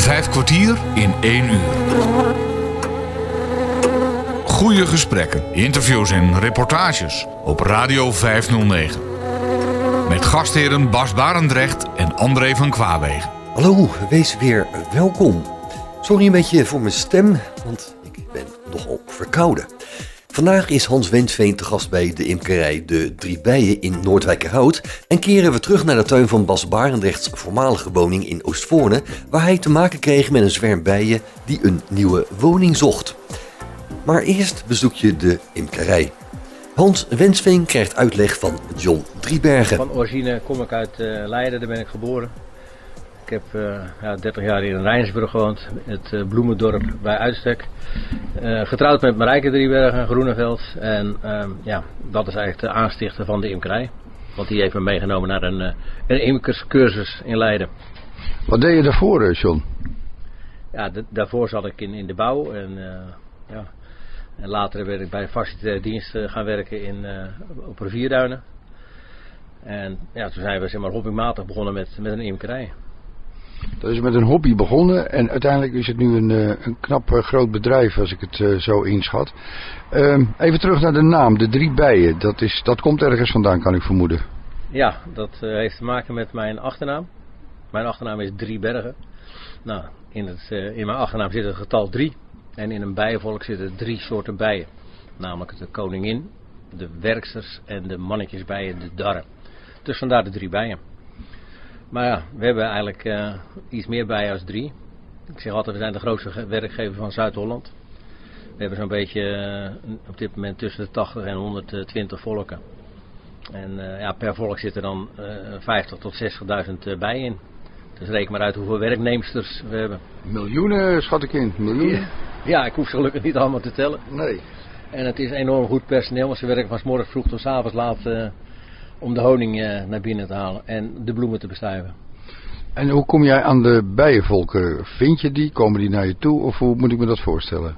Vijf kwartier in één uur. Goede gesprekken, interviews en reportages op Radio 509. Met gastheren Bas Barendrecht en André van Kwaabegen. Hallo, wees weer welkom. Sorry een beetje voor mijn stem, want ik ben nogal verkouden. Vandaag is Hans Wensveen te gast bij de imkerij De Drie Bijen in Noordwijkerhout en keren we terug naar de tuin van Bas Barendrechts voormalige woning in Oostvoorne, waar hij te maken kreeg met een zwerm bijen die een nieuwe woning zocht. Maar eerst bezoek je de imkerij. Hans Wensveen krijgt uitleg van John Driebergen. Van origine kom ik uit eh, Leiden, daar ben ik geboren. Ik heb eh, ja, 30 jaar in Rijnsburg gewoond, het eh, bloemendorp bij uitstek. Eh, getrouwd met Marijke Driebergen, Groeneveld. En ehm, ja, dat is eigenlijk de aanstichter van de imkerij. Want die heeft me meegenomen naar een, een imkerscursus in Leiden. Wat deed je daarvoor, John? Ja, daarvoor zat ik in, in de bouw. En, ja. en later ben ik bij facilitaire dienst eh, gaan werken in, op rivierduinen. En ja, toen zijn we zeg maar, hobbymatig begonnen met, met een imkerij. Dat is met een hobby begonnen en uiteindelijk is het nu een, eh, een knap eh, groot bedrijf als ik het eh, zo inschat. Ehm, even terug naar de naam, de drie bijen. Dat, is, dat komt ergens vandaan, kan ik vermoeden. Ja, dat heeft te maken met mijn achternaam. Mijn achternaam is Driebergen. Nou, in, het, in mijn achternaam zit het getal 3. En in een bijenvolk zitten drie soorten bijen. Namelijk de koningin, de werksters en de mannetjesbijen, de darren. Dus vandaar de drie bijen. Maar ja, we hebben eigenlijk eh, iets meer bijen als drie. Ik zeg altijd, we zijn de grootste ge- werkgever van Zuid-Holland. We hebben zo'n beetje eh, op dit moment tussen de 80 en 120 volken. En eh, ja, per volk zitten dan eh 50.000 tot 60.000 eh, bijen in. Dus reken maar uit hoeveel werknemsters we hebben. Miljoenen schat ik in. Miljoenen? Ja, ik hoef ze gelukkig niet allemaal te tellen. Nee. En het is enorm goed personeel, want ze werken van 's morgens vroeg tot 's avonds laat om de honing eh, naar binnen te halen en de bloemen te bestuiven. En hoe kom jij aan de bijenvolken? Vind je die? Komen die naar je toe? Of hoe moet ik me dat voorstellen?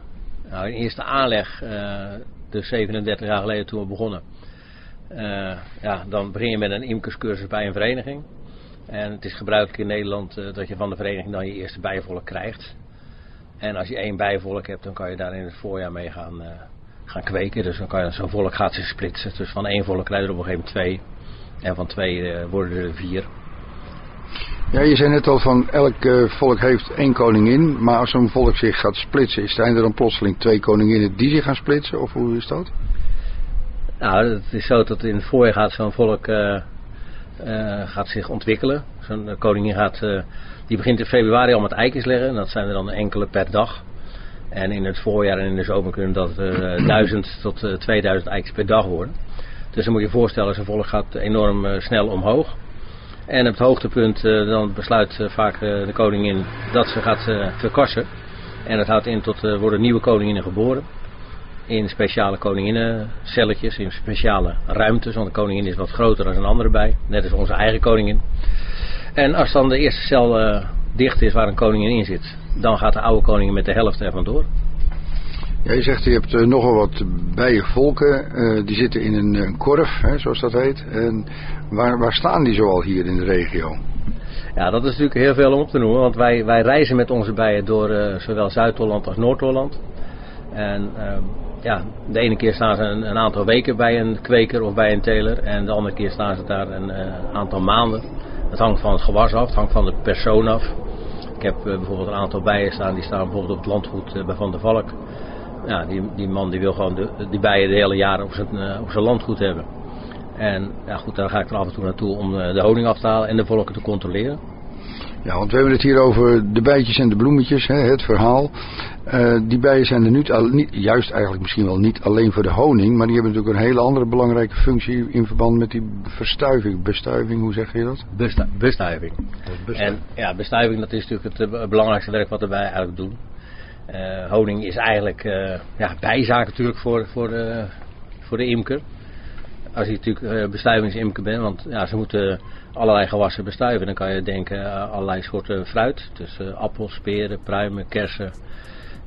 Nou, in eerste aanleg, eh dus 37 jaar geleden toen we begonnen, eh, ja, dan begin je met een imkerscursus bij een vereniging. En het is gebruikelijk in Nederland eh, dat je van de vereniging dan je eerste bijenvolk krijgt. En als je één bijenvolk hebt, dan kan je daar in het voorjaar mee gaan, gaan kweken. Dus dan kan je zo'n volk gaat zich splitsen. Dus van één volk krijg je er op een gegeven moment twee. En van twee eh, worden er vier. Ja, je zei net al van elk eh, volk heeft één koningin. Maar als zo'n volk zich gaat splitsen, zijn er dan plotseling twee koninginnen die zich gaan splitsen? Of hoe is dat? Nou, het is zo dat in het voorjaar gaat zo'n volk eh, gaat zich ontwikkelen. Zo'n koningin gaat, die begint in februari al met eikens leggen. En dat zijn er dan enkele per dag. En in het voorjaar en in de zomer kunnen dat 1000 tot eh, 2000 eikens per dag worden. Dus dan moet je voorstellen, zo'n volk gaat enorm eh, snel omhoog. En op het hoogtepunt eh, dan besluit eh, vaak de koningin dat ze gaat verkassen. En dat houdt in tot er worden nieuwe koninginnen geboren in speciale koninginnencelletjes, in speciale ruimtes. Want de koningin is wat groter dan een andere bij, net als onze eigen koningin. En als dan de eerste cel dicht is waar een koningin in zit, dan gaat de oude koningin met de helft ervan door. Ja, je zegt je hebt eh, nogal wat bijenvolken. eh, die zitten in een, een korf, hè, zoals dat heet. En waar, waar staan die zoal hier in de regio? Ja, dat is natuurlijk heel veel om op te noemen, want wij, wij reizen met onze bijen door eh, zowel Zuid-Holland als Noord-Holland. En ehm, ja, de ene keer staan ze een, een aantal weken bij een kweker of bij een teler en de andere keer staan ze daar een eh, aantal maanden. Het hangt van het gewas af, het hangt van de persoon af. Ik heb eh, bijvoorbeeld een aantal bijen staan, die staan bijvoorbeeld op het landgoed eh, bij Van der Valk. Ja, die, die man die wil gewoon de, die bijen de hele jaar op zijn, eh, op zijn landgoed hebben. En ja, goed, daar ga ik er af en toe naartoe om eh, de honing af te halen en de volken te controleren. Ja, want we hebben het hier over de bijtjes en de bloemetjes, hè, het verhaal. Eh, die bijen zijn er al, niet, juist eigenlijk misschien wel niet alleen voor de honing, maar die hebben natuurlijk een hele andere belangrijke functie in verband met die verstuiving. Bestuiving, hoe zeg je dat? Bestu- bestuiving. En ja, bestuiving dat is natuurlijk het belangrijkste werk wat wij eigenlijk doen. Eh, honing is eigenlijk eh, ja, bijzaak natuurlijk voor, voor, de, voor de imker. Als je natuurlijk eh, bestuivingsimker bent, want ja, ze moeten allerlei gewassen bestuiven. Dan kan je denken aan allerlei soorten fruit. Dus eh, appels, peren, pruimen, kersen.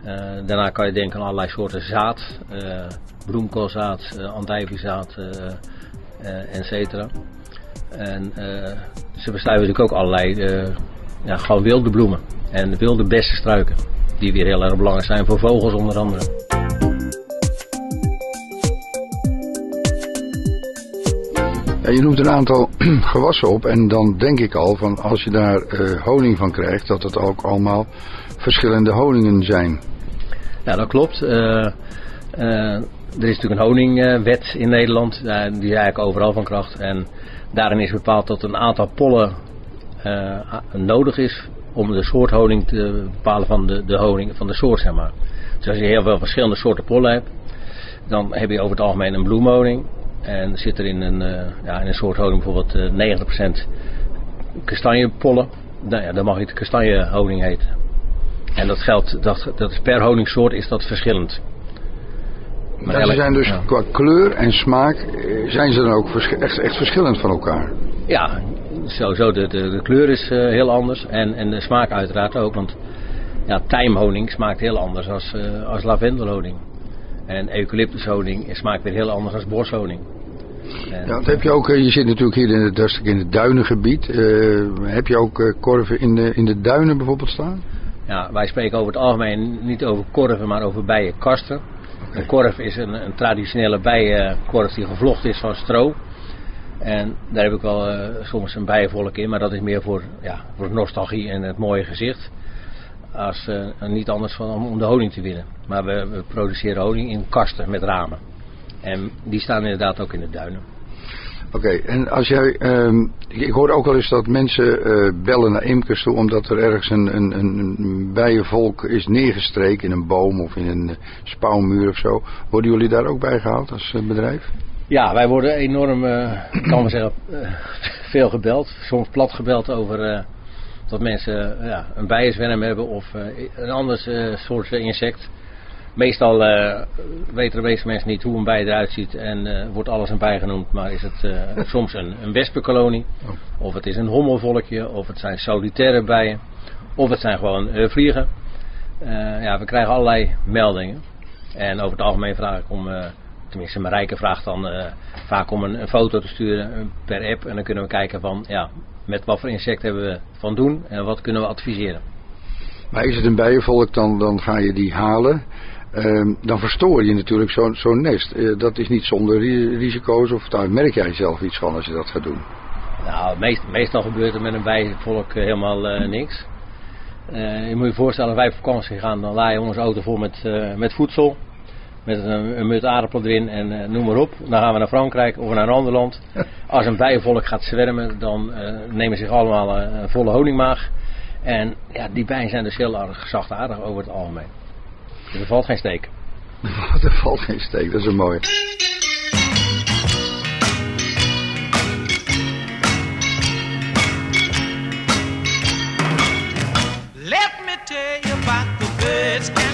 Eh, daarna kan je denken aan allerlei soorten zaad. eh bloemkoolzaad, uh, andijviezaad, eh eh, et cetera. En eh, ze bestuiven natuurlijk ook allerlei, eh, ja, gewoon wilde bloemen. En de wilde beste struiken. Die weer heel erg belangrijk zijn voor vogels onder andere. Ja, je noemt een aantal gewassen op en dan denk ik al van als je daar uh, honing van krijgt, dat het ook allemaal verschillende honingen zijn. Ja, dat klopt. Uh, uh, er is natuurlijk een honingwet in Nederland, die is eigenlijk overal van kracht. En daarin is bepaald dat een aantal pollen nodig is om de soort honing te bepalen van de, de honing van de soort, zeg maar. Dus als je heel veel verschillende soorten pollen hebt, dan heb je over het algemeen een bloemhoning. En zit er in een, uh, ja, in een soort honing bijvoorbeeld uh, 90% kastanjepollen. Nou ja, dan mag het kastanjehoning heten. En dat geldt, dat, dat is per honingsoort is dat verschillend. Maar ja, ze zijn dus ja. qua kleur en smaak, eh, zijn ze dan ook echt, echt verschillend van elkaar? Ja, sowieso. De, de, de kleur is uh, heel anders en, en de smaak uiteraard ook. Want ja, tijmhoning smaakt heel anders als, uh, als lavendelhoning. En eucalyptushoning smaakt weer heel anders als boshoning. Ja, dat heb je ook, je zit natuurlijk hier in het, in het duinengebied. Uh, heb je ook korven in de, in de duinen bijvoorbeeld staan? Ja, wij spreken over het algemeen niet over korven, maar over bijenkasten. Okay. Een korf is een, een traditionele bijenkorf die gevlochten is van stro. En daar heb ik wel uh, soms een bijenvolk in, maar dat is meer voor, ja, voor nostalgie en het mooie gezicht. Als uh, niet anders van om, de honing te winnen. Maar we, we, produceren honing in kasten met ramen. En die staan inderdaad ook in de duinen. Oké, en als jij, um, ik hoor ook wel eens dat mensen uh, bellen naar imkers toe omdat er ergens een, een, een bijenvolk is neergestreken in een boom of in een spouwmuur of zo. Worden jullie daar ook bij gehaald als bedrijf? Ja, wij worden enorm, uh, kan we zeggen, veel gebeld. Soms plat gebeld over dat mensen ja, een bijenzwerm hebben of een ander soort insect. Meestal weten de meeste mensen niet hoe een bij eruit ziet en wordt alles een bij genoemd. Maar is het soms een, een wespenkolonie, of het is een hommelvolkje, of het zijn solitaire bijen, of het zijn gewoon vliegen. ja, we krijgen allerlei meldingen. En over het algemeen vraag ik om, tenminste mijn rijke vraagt dan vaak om een, een, foto te sturen per app. En dan kunnen we kijken van, ja, met wat voor insect hebben we van doen en wat kunnen we adviseren. Maar is het een bijenvolk, dan, dan ga je die halen. Uh, dan verstoor je natuurlijk zo'n zo nest. Uh, dat is niet zonder risico's of daar merk jij zelf iets van als je dat gaat doen? Nou, meest, meestal gebeurt er met een bijenvolk helemaal uh, niks. je moet je voorstellen, wij op vakantie gaan, dan laaien we onze auto vol met, met voedsel. Met een, een mut aardappelen erin en noem maar op. Dan gaan we naar Frankrijk of naar een ander land. Als een bijenvolk gaat zwermen, dan nemen ze zich allemaal een volle honingmaag. En ja, die bijen zijn dus heel erg zachtaardig over het algemeen. Dus er valt geen steek. er valt geen steek, dat is een mooie. Let me tell you about the birds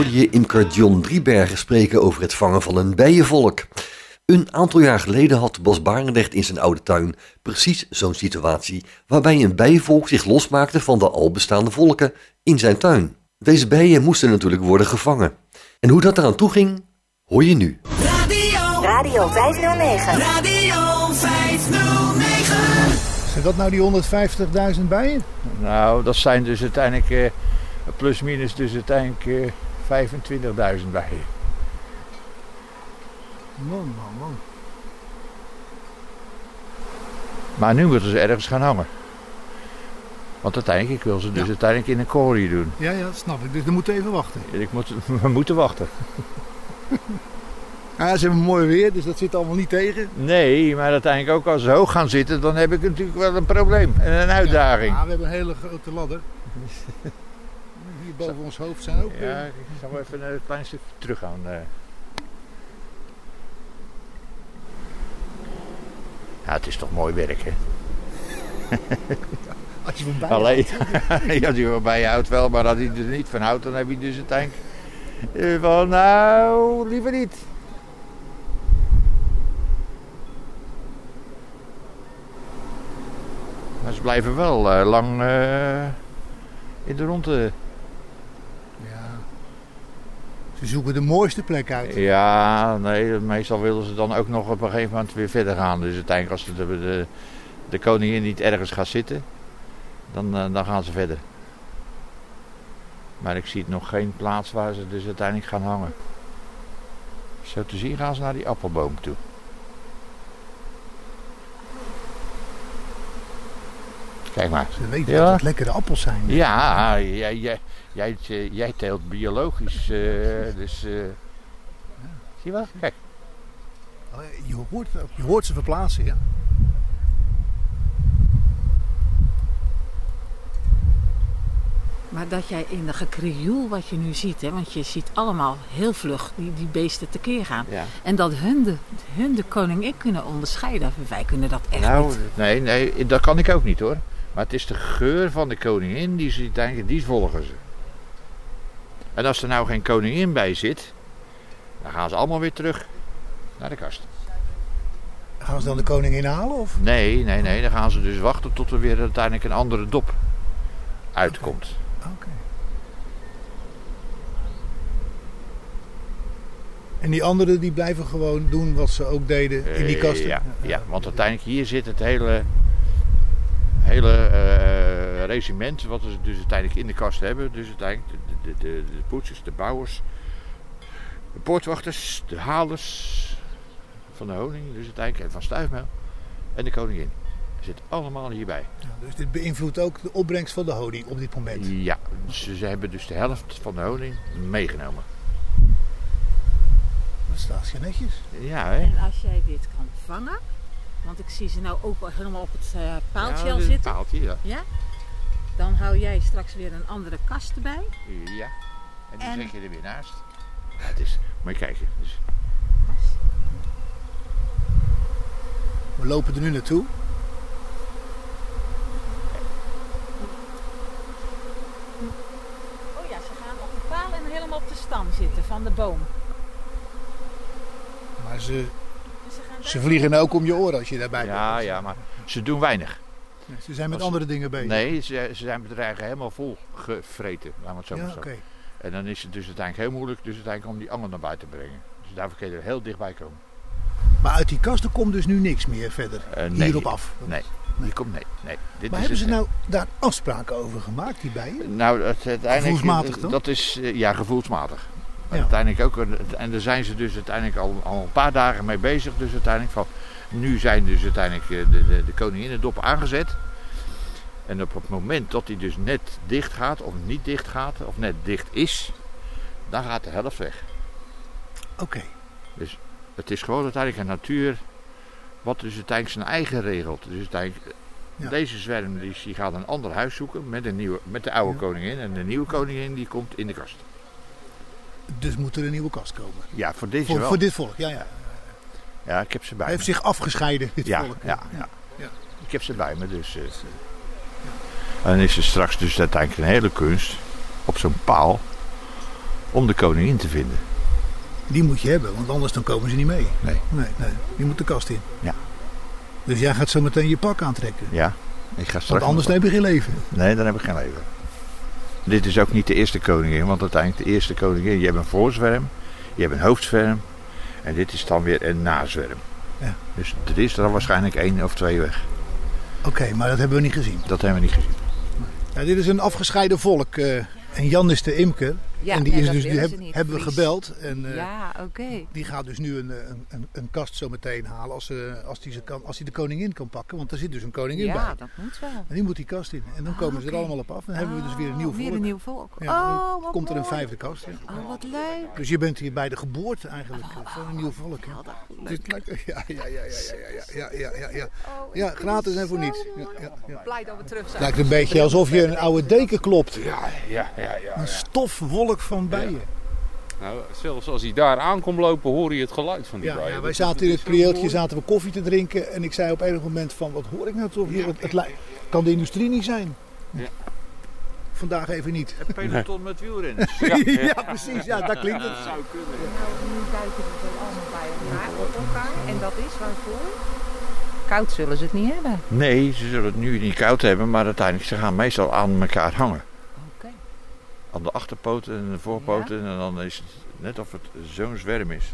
hoorde je imker John Driebergen spreken over het vangen van een bijenvolk. Een aantal jaar geleden had Bas Barendrecht in zijn oude tuin precies zo'n situatie waarbij een bijenvolk zich losmaakte van de al bestaande volken in zijn tuin. Deze bijen moesten natuurlijk worden gevangen. En hoe dat eraan toe ging, hoor je nu. Radio, Radio 509. Radio 509. Zijn dat nou die 150.000 bijen? Nou, dat zijn dus uiteindelijk eh, plus minus dus uiteindelijk eh, 25.000 bijen. Man, man, man. Maar nu moeten ze ergens gaan hangen. Want uiteindelijk, ik wil ze dus Ja. uiteindelijk in een korie doen. Ja, ja, dat snap ik. Dus we moeten even wachten. Ik moet, we moeten wachten. Ja, ze hebben mooi weer, dus dat zit allemaal niet tegen. Nee, maar uiteindelijk ook als ze hoog gaan zitten, dan heb ik natuurlijk wel een probleem en een uitdaging. Ja, we hebben een hele grote ladder. Boven ons hoofd zijn ook... Ja, eh, ik zal maar even een klein stukje terug gaan. eh. Ja, het is toch mooi werk, hè? als je van Alleen, als hij er bij je houdt wel, maar als hij er niet van houdt, dan heb je dus uiteindelijk eh, van, nou, liever niet. Maar ze blijven wel eh, lang eh, in de ronde. Ja. Ze zoeken de mooiste plek uit. Ja, nee, meestal willen ze dan ook nog op een gegeven moment weer verder gaan. Dus uiteindelijk als de, de, de koningin niet ergens gaat zitten, dan, eh, dan gaan ze verder. Maar ik zie nog geen plaats waar ze dus uiteindelijk gaan hangen. Zo te zien gaan ze naar die appelboom toe. Kijk maar. Ze weten Ja. dat het lekkere appels zijn. Ja, jij, jij, jij, eh, jij teelt biologisch, eh, dus... eh, Zie je wel? Kijk. Oh, Je hoort, je hoort ze verplaatsen, ja. Maar dat jij in de gekrioel wat je nu ziet, hè, want je ziet allemaal heel vlug die, die beesten tekeer gaan. Ja. En dat hun de, hun de koningin kunnen onderscheiden. Wij kunnen dat echt Nou, niet. nee, nee, dat kan ik ook niet hoor. Maar het is de geur van de koningin, die, ze denken, die volgen ze. En als er nou geen koningin bij zit, dan gaan ze allemaal weer terug naar de kast. Gaan ze dan de koningin halen? Of? Nee, nee, nee, dan gaan ze dus wachten tot er weer uiteindelijk een andere dop uitkomt. Oké. En die anderen die blijven gewoon doen wat ze ook deden in die Eh, kasten? Ja, ja, want uiteindelijk hier zit het hele, hele eh, regiment wat ze dus uiteindelijk in de kast hebben. Dus uiteindelijk de, de, de, de poetsers, de bouwers, de poortwachters, de halers van de honing, dus uiteindelijk en van stuifmeel en de koningin. Zit allemaal hierbij. Ja, dus dit beïnvloedt ook de opbrengst van de honing op dit moment. Ja, ze, ze hebben dus de helft van de honing meegenomen. Dat staat je netjes. Ja, hè? En als jij dit kan vangen, want ik zie ze nou ook helemaal op het eh, paaltje ja, al zitten. Paaltje, ja. Ja? Dan hou jij straks weer een andere kast erbij. ja. En die En- zet je er weer naast. Ja, het is, moet je kijken. Dus, We lopen er nu naartoe. Oh ja, ze gaan op de paal en helemaal op de stam zitten van de boom. Maar ze, Dus ze vliegen ook om je oren als je daarbij ja, bent. ja, maar ze doen weinig. Ze zijn met andere dingen bezig. Nee, ze, ze zijn bedreigen helemaal vol gevreten, laten we het zo Ja, maar zeggen. En dan is het dus uiteindelijk heel moeilijk dus uiteindelijk om die angel naar buiten te brengen. Dus daarvoor kun je er heel dichtbij komen. Maar uit die kasten komt dus nu niks meer verder. Eh, nee. Hierop af. Nee, die komt nee. nee. Dit Maar is hebben ze nou daar afspraken over gemaakt, die bijen? Nou, het, uiteindelijk, Gevoelsmatig, toch? Dat is, eh, ja, gevoelsmatig. Ja. uiteindelijk ook, en daar zijn ze dus uiteindelijk al, al een paar dagen mee bezig. Dus uiteindelijk van, nu zijn dus uiteindelijk eh, de, de, de koninginnendop aangezet. En op het moment dat hij dus net dicht gaat, of niet dicht gaat, of net dicht is, dan gaat de helft weg. Oké. Het is gewoon uiteindelijk een natuur wat dus uiteindelijk zijn eigen regelt. Dus uiteindelijk, Ja. deze zwerm die, die gaat een ander huis zoeken met, een nieuwe, met de oude Ja. koningin. En de nieuwe koningin die komt in de kast. Dus moet er een nieuwe kast komen. Ja, voor deze Voor, wel. voor dit volk, ja, ja. Ja, ik heb ze bij Hij me. heeft zich afgescheiden, dit ja, volk. ja, ja, Ja. Ik heb ze bij me, dus... eh. En dan is er straks dus uiteindelijk een hele kunst op zo'n paal. om de koningin te vinden. Die moet je hebben, want anders dan komen ze niet mee. Nee. Nee, nee. Die moet de kast in. Ja. Dus jij gaat zo meteen je pak aantrekken. Ja, ik ga straks... Want anders nog- heb je geen leven. Nee, dan heb ik geen leven. Dit is ook niet de eerste koningin, want uiteindelijk de eerste koningin, je hebt een voorzwerm, je hebt een hoofdzwerm en dit is dan weer een nazwerm. Ja. Dus er is er waarschijnlijk één of twee weg. Oké, maar dat hebben we niet gezien. Dat hebben we niet gezien. Ja, dit is een afgescheiden volk. eh, en Jan is de imker. Ja, en die, is dus, hebben we gebeld. En, eh, ja, oké. Die gaat dus nu eh, een, een, een, kast zo meteen halen als, hij als, die ze kan, als de koningin kan pakken. Want daar zit dus een koningin ja, bij. Ja, dat moet wel. En die moet die kast in. En dan ah, komen ze er allemaal op af. En dan hebben we dus weer een oh, nieuw volk. Weer een nieuw volk. Oh, komt er een vijfde kast. Ja. Oh, wat leuk. Dus je bent hier bij de geboorte eigenlijk oh, van een nieuw volk. Ja, dat leuk. Ja, ja, ja, ja, ja, ja, ja, ja. Ja, oh, gratis en voor niets. Ja, Blij dat we terug zijn. Lijkt een beetje alsof je een oude deken klopt. Ja, ja, ja. ja, Een stofwolk van bijen. Nou, zelfs als hij daar aankomt lopen, hoor je het geluid van die Ja, bijen. ja, wij Dat- zaten dat in het prieeltje, zaten we koffie te drinken. En ik zei op enig moment van, wat hoor ik nou toch hier? Het, kan de industrie niet zijn. Ja. Vandaag even niet. Een peloton met wielrenners. Ja, precies. Ja, dat klinkt het. zou kunnen. Nou, nu duiken ze zo allemaal bij elkaar op elkaar. En dat is waarvoor? Koud zullen ze het niet hebben. Nee, ze zullen het nu niet koud hebben, maar uiteindelijk ze gaan meestal aan elkaar hangen. Aan de achterpoten en de voorpoten. En dan is het net of het zo'n zwerm is.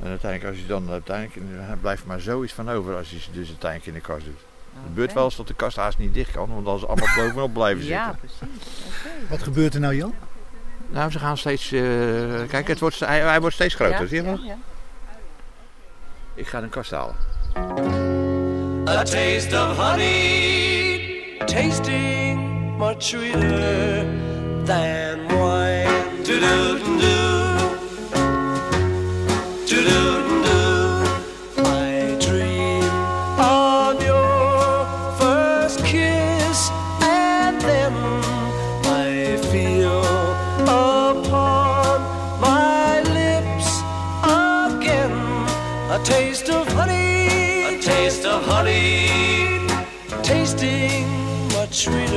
En uiteindelijk, als je dan uiteindelijk, er blijft maar zoiets van over als je ze dus uiteindelijk in de kast doet. Het gebeurt wel eens dat de kast haast niet dicht kan, want dan ze allemaal bovenop blijven zitten. Ja, precies. Oké. Wat gebeurt er nou, Jan? Nou, ze gaan steeds. eh, kijk, het wordt, hij, hij wordt steeds groter, Ja, zie je wel? ja, ja. Ik ga een kast halen. A taste of honey, tasting much sweeter than wine. Do do do, do do do. I dream of your first kiss, and then I feel upon my lips again. A taste of honey, a taste of honey, tasting much sweeter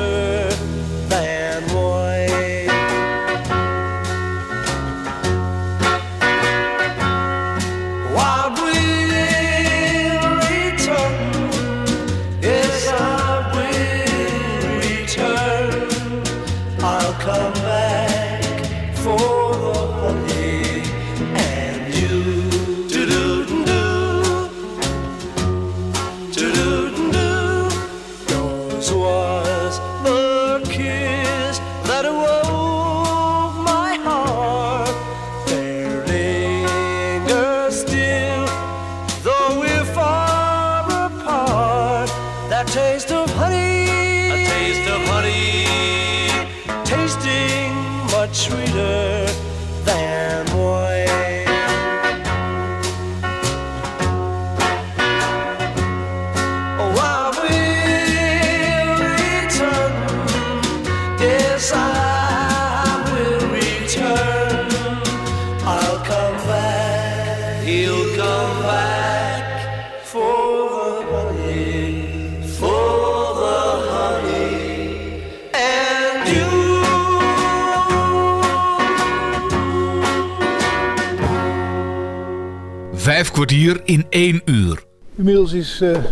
Kwartier in één uur. Inmiddels is eh,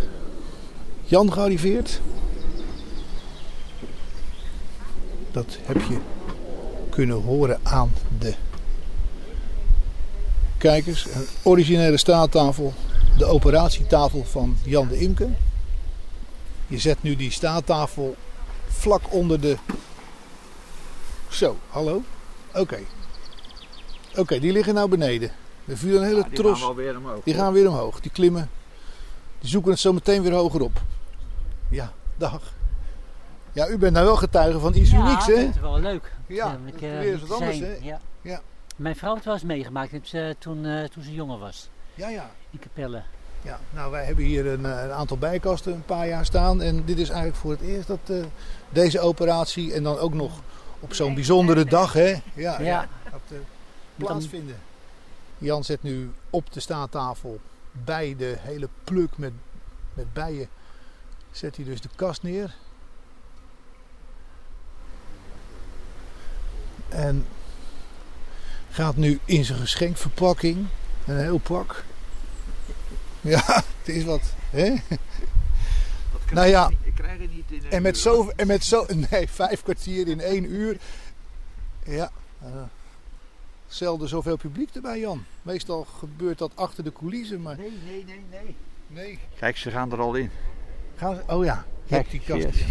Jan gearriveerd. Dat heb je kunnen horen aan de kijkers. Een originele staattafel. De operatietafel van Jan de Imke. Je zet nu die staattafel vlak onder de... Zo, hallo? Oké. Oké, die liggen nou beneden. Er viel een hele tros... weer omhoog. Die gaan weer omhoog. Die klimmen. Die zoeken het zo meteen weer hoger op. Ja, dag. Ja, u bent nou wel getuige van iets unieks, hè? dat is wel leuk. Ja, is keer weer te wat anders, zijn. hè? Ja. Ja. Mijn vrouw heeft het wel eens meegemaakt heeft ze, toen, eh, toen ze jonger was. Ja, ja. In Capelle. Ja, nou wij hebben hier een, eh, een aantal bijkasten een paar jaar staan. En dit is eigenlijk voor het eerst dat eh, deze operatie en dan ook nog op zo'n bijzondere dag, hè? Ja, ja. Ja. dat eh, plaatsvinden. Jan zet nu op de staattafel bij de hele pluk met, met bijen. Zet hij dus de kast neer. En gaat nu in zijn geschenkverpakking. Een heel pak. Ja, het is wat. Hè? Nou ja, Ik krijg het niet in en met, uur, zo, en met zo. Nee, vijf kwartier in één uur. Ja. Zelden zoveel publiek erbij, Jan. Meestal gebeurt dat achter de coulissen, maar. Nee, nee, nee, nee. Nee. Kijk, ze gaan er al in. Gaan ze- oh ja, je hebt die kast. yes.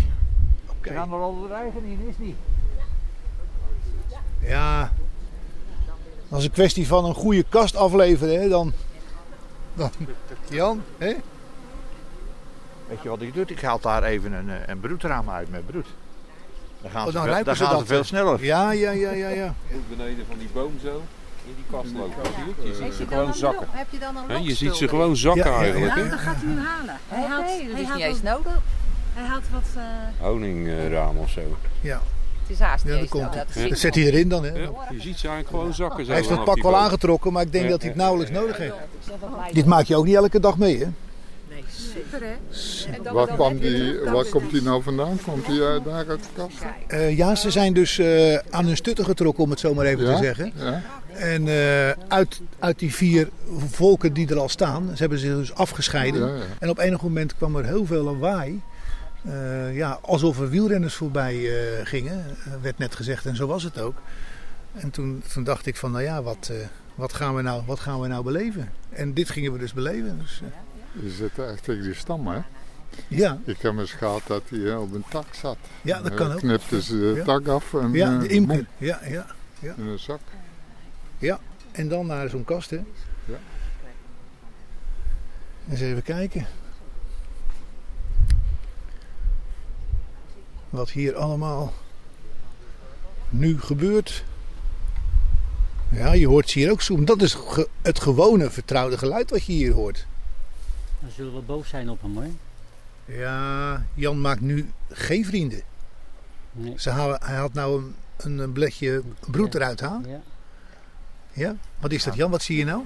Oké. Ze gaan er al de eigen in, is niet. Ja. Als een kwestie van een goede kast afleveren, hè, dan. dan Jan, hè? Weet je wat ik doe? Ik haal daar even een, eh, een broedraam uit met broed. Dan gaan Oh, ze, dan ze gaan dat, ze veel sneller. Ja, ja, ja, ja, ja. beneden van die boom zo in die kast lopen. Zie je? Ziet ze gewoon zakken. Heb je dan een Je ziet ze gewoon zakken Ja, ja, ja. eigenlijk. Hè? dat gaat hij nu halen. Hij haalt, Nee, dat hij is haalt niet eens wat- nodig. Hij haalt wat... eh, Honingraam of zo. ja. Het is haast Ja, niet dat komt. Dat Dat zet hij erin dan, hè? Ja, je ziet ze eigenlijk gewoon zakken. Zo Hij heeft het vanaf pak wel aangetrokken, maar ik denk Ja, dat hij het ja, nauwelijks ja, nodig ja. heeft. Dit maak je ook niet elke dag mee, hè? Super hè? Waar, kwam die, waar komt die nou vandaan? Komt die uit daar uit de kast? Eh, ja, ze zijn dus eh, aan hun stutten getrokken, om het zo maar even Ja? te zeggen. Ja? En eh, uit, uit die vier volken die er al staan, ze hebben zich dus afgescheiden. Ja, ja. En op enig moment kwam er heel veel lawaai. Eh, ja, alsof er wielrenners voorbij eh, gingen, eh, werd net gezegd. En zo was het ook. En toen, toen dacht ik van, nou ja, wat, eh, wat, gaan we nou, wat gaan we nou beleven? En dit gingen we dus beleven. Dus, eh, Je zit echt tegen die stam, hè? ja, Ik heb eens gehad dat hij eh, op een tak zat. ja, dat Eh, kan ook. knipte ze de Ja. tak af en Ja, eh, de imker. Ja, ja, ja. in een zak. Ja, en dan naar zo'n kast, hè? Ja. Eens even kijken. Wat hier allemaal nu gebeurt. Ja, je hoort ze hier ook zoemen. Dat is het gewone vertrouwde geluid wat je hier hoort. Dan zullen we boos zijn op hem hoor. Ja, Jan maakt nu geen vrienden. Nee. Ze halen, hij had nou een, een, een bledje broed eruit halen. Ja. Ja? Wat is dat Jan? Wat zie je nou?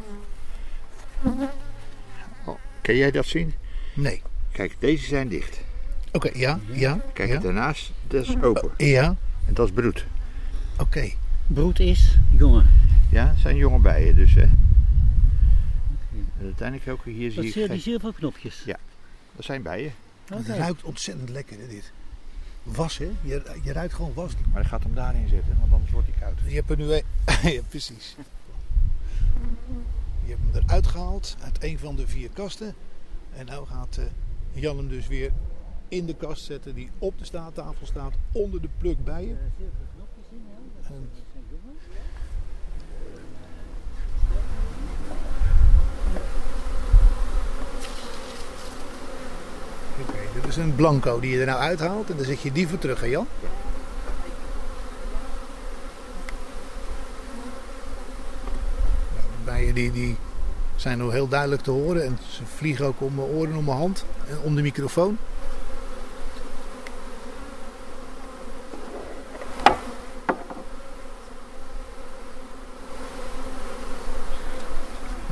Kun jij dat zien? Nee. Kijk, deze zijn dicht. Oké, ja, ja. Kijk, ja. daarnaast, dat is open. Ja, En dat is broed. oké. Broed is jongen. Ja, het zijn jonge bijen dus, hè. Uiteindelijk ook hier zie Dat zie je, die zilverknopjes. Ja. Dat zijn bijen. Het ruikt ontzettend lekker, hè, dit. Was, hè? Je, je ruikt gewoon was. Maar ik ga hem daarin zetten, want anders wordt hij koud. Je hebt er nu een... ja, precies. Je hebt hem eruit gehaald uit een van de vier kasten. En nou gaat eh, Jan hem dus weer in de kast zetten die op de staattafel staat, onder de pluk bijen. En- Oké, dit is een blanco die je er nou uithaalt en dan zet je die voor terug, hè Jan? De bijen die, die zijn nog heel duidelijk te horen en ze vliegen ook om mijn oren, om mijn hand en om de microfoon.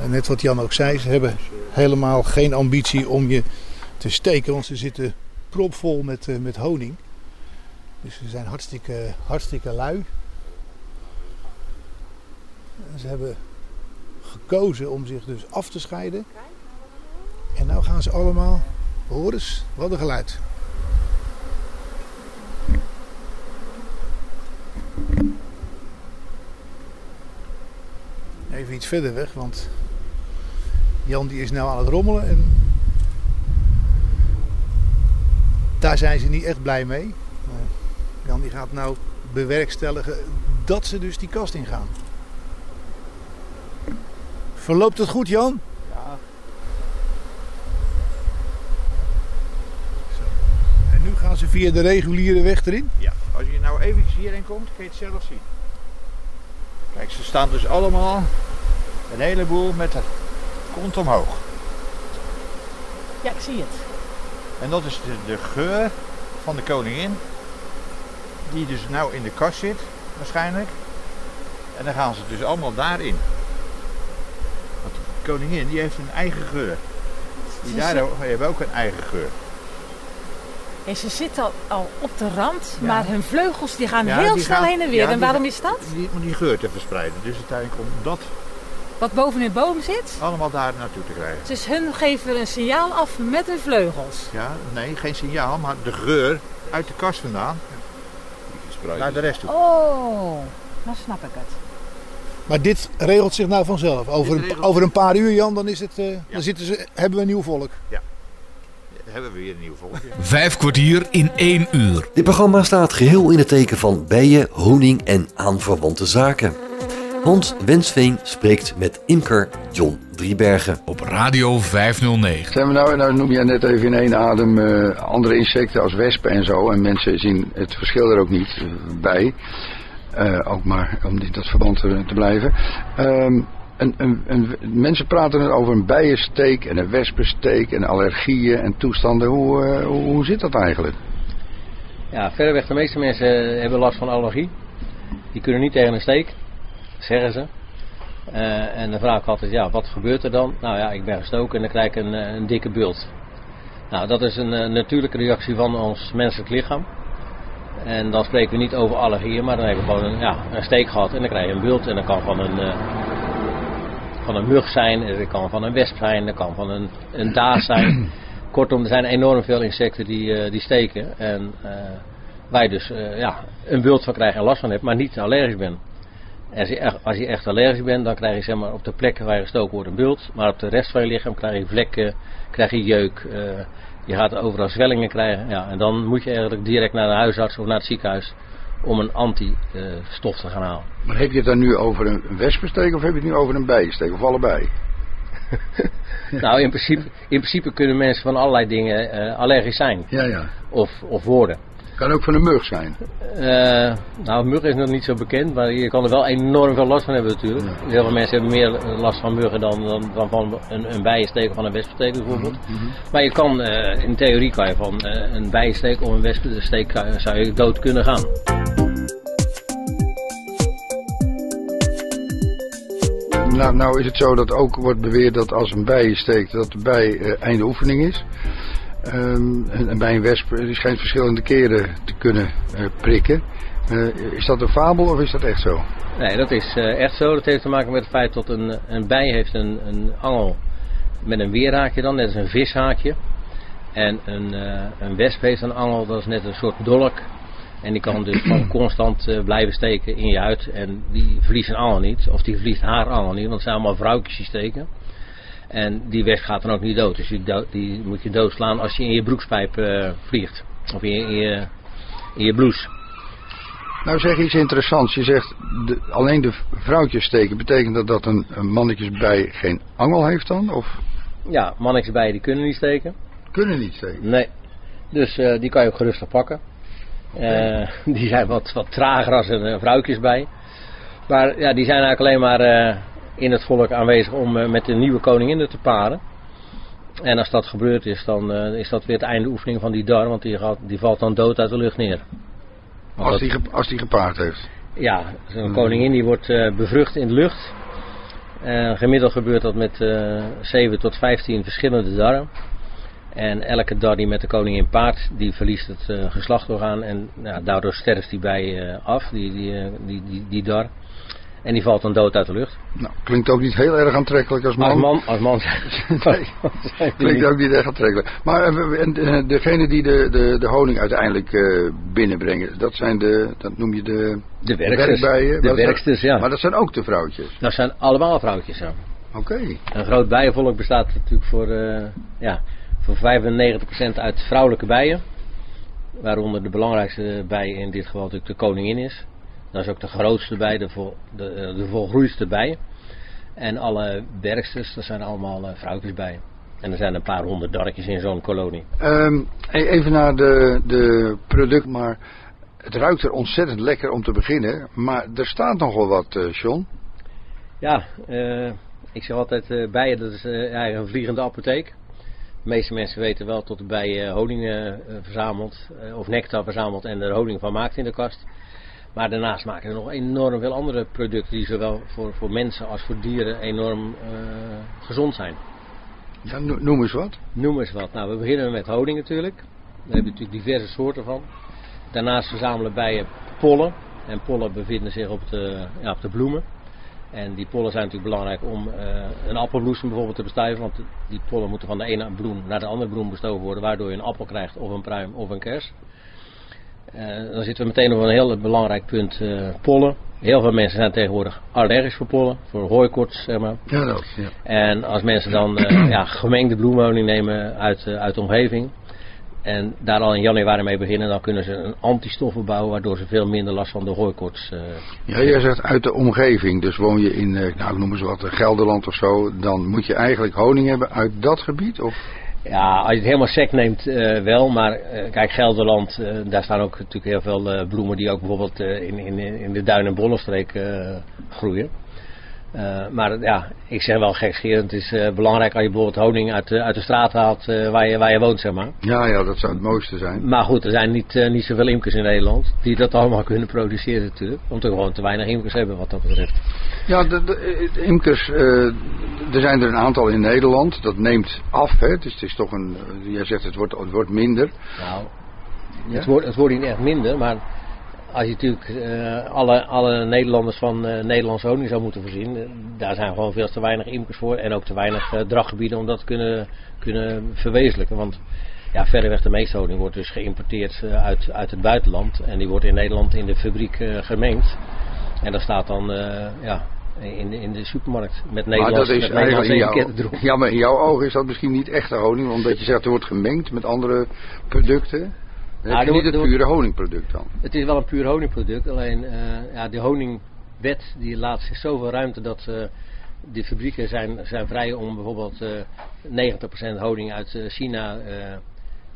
En net wat Jan ook zei, ze hebben helemaal geen ambitie om je te steken, want ze zitten propvol met, eh, met honing. Dus ze zijn hartstikke, hartstikke lui. Ze hebben gekozen om zich dus af te scheiden. En nou gaan ze allemaal, hoor eens, wat een geluid. Even iets verder weg, want Jan die is nou aan het rommelen en daar zijn ze niet echt blij mee. Maar Jan die gaat nou bewerkstelligen dat ze dus die kast ingaan. Verloopt het goed Jan? Ja. En nu gaan ze via de reguliere weg erin. Ja, als je nou even hierin komt, kun je het zelf zien. Kijk, ze staan dus allemaal een heleboel met de kont omhoog. Ja, ik zie het. En dat is de, de geur van de koningin, die dus nou in de kast zit, waarschijnlijk. En dan gaan ze dus allemaal daarin. Want de koningin die heeft een eigen geur. Die daar hebben ook een eigen geur. En ze zitten al, al op de rand, Ja. maar hun vleugels die gaan Ja, heel die snel gaan- heen en weer. ja, en waarom is dat? Die, om die geur te verspreiden. Dus uiteindelijk om dat Wat boven in boom zit. allemaal daar naartoe te krijgen. Dus hun geven een signaal af met hun vleugels. Ja, nee, geen signaal, maar de geur uit de kast vandaan naar de rest toe. Oh, dan snap ik het. Maar dit regelt zich nou vanzelf. Over, een, over een paar uur, Jan, dan, is het, eh, dan zitten ze, hebben we een nieuw volk. Hebben we weer een nieuw volkje. Vijf kwartier in één uur. Dit programma staat geheel in het teken van bijen, honing en aanverwante zaken. Hans Wensveen spreekt met imker John Driebergen. Op Radio 509. Zijn we nou, nou noem jij net even in één adem eh, andere insecten als wespen en zo. En mensen zien het verschil er ook niet eh, bij. Eh, ook maar om in dat verband te, te blijven. Ehm, een, een, een- mensen praten er over een bijensteek en een wespensteek en allergieën en toestanden. Hoe, eh, hoe, hoe zit dat eigenlijk? Ja, verreweg de meeste mensen hebben last van allergie. Die kunnen niet tegen een steek, zeggen ze. Eh, en dan vraag ik altijd, ja, wat gebeurt er dan? Nou ja, ik ben gestoken en dan krijg ik een, eh, een dikke bult. Nou, dat is een eh, natuurlijke reactie van ons menselijk lichaam. En dan spreken we niet over allergieën, maar dan heb je gewoon een, ja, een steek gehad en dan krijg je een bult. En dat kan van een, van een mug zijn, dat kan van een wesp zijn, dat kan van een, een daas zijn. Kortom, er zijn enorm veel insecten die, die steken. En je dus ja, een bult van krijgt en last van hebt, maar niet allergisch bent. Als je, echt, als je echt allergisch bent, dan krijg je zeg maar, op de plekken waar je gestoken wordt een bult. Maar op de rest van je lichaam krijg je vlekken, krijg je jeuk. eh, je gaat overal zwellingen krijgen. Ja, en dan moet je eigenlijk direct naar de huisarts of naar het ziekenhuis om een antistof te gaan halen. Maar heb je het dan nu over een wespensteek of heb je het nu over een bijensteek of allebei? nou, in principe, in principe kunnen mensen van allerlei dingen eh, allergisch zijn. Ja, ja. Of, of worden. Kan ook van een mug zijn. Eh, nou, muggen is nog niet zo bekend, maar je kan er wel enorm veel last van hebben natuurlijk. Heel veel mensen hebben meer last van muggen dan, dan, dan van een, een bijensteek of van een wespensteek bijvoorbeeld. Maar je kan, eh, in theorie kan je van eh, een bijensteek of een wespensteek zou je dood kunnen gaan. Nou, nou is het zo dat ook wordt beweerd dat als een bij steekt, dat de bij einde oefening is. Ehm, en, bij een wesp eh, die schijnt verschillende keren te kunnen eh, prikken. Eh, is dat een fabel of is dat echt zo? Nee, dat is echt zo. Dat heeft te maken met het feit dat een, een bij heeft een, een angel met een weerhaakje dan, net als een vishaakje. En een, een wesp heeft een angel, dat is net een soort dolk. En die kan dus gewoon constant blijven steken in je huid. En die verliest een angel niet, of die verliest haar angel niet, want het zijn allemaal vrouwtjes die steken. En die wesp gaat dan ook niet dood. Dus die, dood- die moet je doodslaan als je in je broekspijp eh, vliegt. Of in je, in je, in je blouse. Nou zeg iets interessants. Je zegt de, alleen de vrouwtjes steken. Betekent dat dat een, een mannetjesbij geen angel heeft dan? Of Ja, mannetjesbijen die kunnen niet steken. kunnen niet steken? Nee. Dus eh, die kan je ook gerustig pakken. Eh, die zijn wat, wat trager als een eh, vrouwtjes bij. Maar ja, die zijn eigenlijk alleen maar in het volk aanwezig om eh, met de nieuwe koningin te paren. En als dat gebeurd is, dan eh, is dat weer het einde oefening van die dar, want die, gaat, die valt dan dood uit de lucht neer. Want Als die, als die gepaard heeft. ja, zo'n koningin die wordt eh, bevrucht in de lucht. Gemiddeld gebeurt dat met eh 7 tot 15 verschillende darren. En elke dar die met de koningin paart, die verliest het eh, geslachtorgaan. En ja, daardoor sterft die bij af, die, die, die, die, die dar. En die valt dan dood uit de lucht. Nou, klinkt ook niet heel erg aantrekkelijk als man. Als man, als man Nee, klinkt ook niet echt aantrekkelijk. Maar eh, en, eh, degene die de, de, de honing uiteindelijk eh, binnenbrengen, dat zijn de, dat noem je de, De werksters. werkbijen. De werksters, ja. Maar dat zijn ook de vrouwtjes. Dat zijn allemaal vrouwtjes, ja. Oké. Een groot bijenvolk bestaat natuurlijk voor, ja, voor 95% uit vrouwelijke bijen. Waaronder de belangrijkste bij in dit geval natuurlijk de koningin is. Dat is ook de grootste bij, de, vol, de, eh, de volgroeidste bij. En alle werksters, dat zijn allemaal eh, vrouwtjesbijen. En er zijn een paar honderd darretjes in zo'n kolonie. Ehm, e- even naar de, de product, maar het ruikt er ontzettend lekker om te beginnen. Maar er staat nogal wat, eh John. Ja, ik zeg altijd bijen, dat is eigenlijk een vliegende apotheek. De meeste mensen weten wel tot de bij honing verzamelt, of nectar verzamelt en er honing van maakt in de kast. Maar daarnaast maken er nog enorm veel andere producten die zowel voor, voor mensen als voor dieren enorm eh, gezond zijn. Ja, no- noem eens wat. Noem eens wat. Nou, we beginnen met honing natuurlijk. Daar heb je natuurlijk diverse soorten van. Daarnaast verzamelen bijen pollen. En pollen bevinden zich op de, ja, op de bloemen. En die pollen zijn natuurlijk belangrijk om eh, een appelbloesem bijvoorbeeld te bestuiven. Want die pollen moeten van de ene bloem naar de andere bloem bestoven worden. Waardoor je een appel krijgt of een pruim of een kers. Eh, dan zitten we meteen op een heel belangrijk punt eh, pollen. Heel veel mensen zijn tegenwoordig allergisch voor pollen. Voor hooikoorts zeg maar. Ja, dat. Ja. En als mensen dan eh, ja, gemengde bloemhoning nemen uit, uit de omgeving. En daar al in januari mee beginnen, dan kunnen ze een antistoffen bouwen waardoor ze veel minder last van de hooikoorts eh, Ja, jij zegt uit de omgeving. Dus woon je in, eh, nou noemen ze wat, eh, Gelderland of zo. Dan moet je eigenlijk honing hebben uit dat gebied? Of? Ja, als je het helemaal sec neemt, eh, wel. Maar eh, kijk, Gelderland, eh, daar staan ook natuurlijk heel veel bloemen die ook bijvoorbeeld in, in, in de Duin- en Bollenstreek groeien. Eh, maar ja, ik zeg wel gekscherend, het is eh, belangrijk als je bijvoorbeeld honing uit, de- uit de straat haalt eh, waar, je, waar je woont, zeg maar. Ja, ja, dat zou het mooiste zijn. Maar goed, er zijn niet, niet zoveel imkers in Nederland die dat allemaal kunnen produceren natuurlijk. Omdat we gewoon te weinig imkers hebben wat dat betreft. Ja, de, de, imkers, er zijn er een aantal in Nederland. Dat neemt af, hè. Dus het is toch een, jij zegt het wordt, het wordt minder. Nou, Ja? het, wordt, het wordt niet echt minder, maar als je natuurlijk eh, alle, alle Nederlanders van eh, Nederlandse honing zou moeten voorzien, eh, daar zijn gewoon veel te weinig imkers voor en ook te weinig eh, draggebieden om dat te kunnen, kunnen verwezenlijken. Want ja, verreweg de meeste honing wordt dus geïmporteerd uit, uit het buitenland en die wordt in Nederland in de fabriek gemengd. En dat staat dan ja, in, de, in de supermarkt met Maar dat Nederlandse, is met in Nederlandse jouw, ja, maar in jouw ogen is dat misschien niet echte honing. Omdat je zegt er wordt gemengd met andere producten. Heb je er niet het pure honingproduct dan. Het is wel een puur honingproduct, alleen eh, ja, de honingwet die laat zich zoveel ruimte dat eh de fabrieken zijn, zijn vrij om bijvoorbeeld eh 90% honing uit eh, China eh,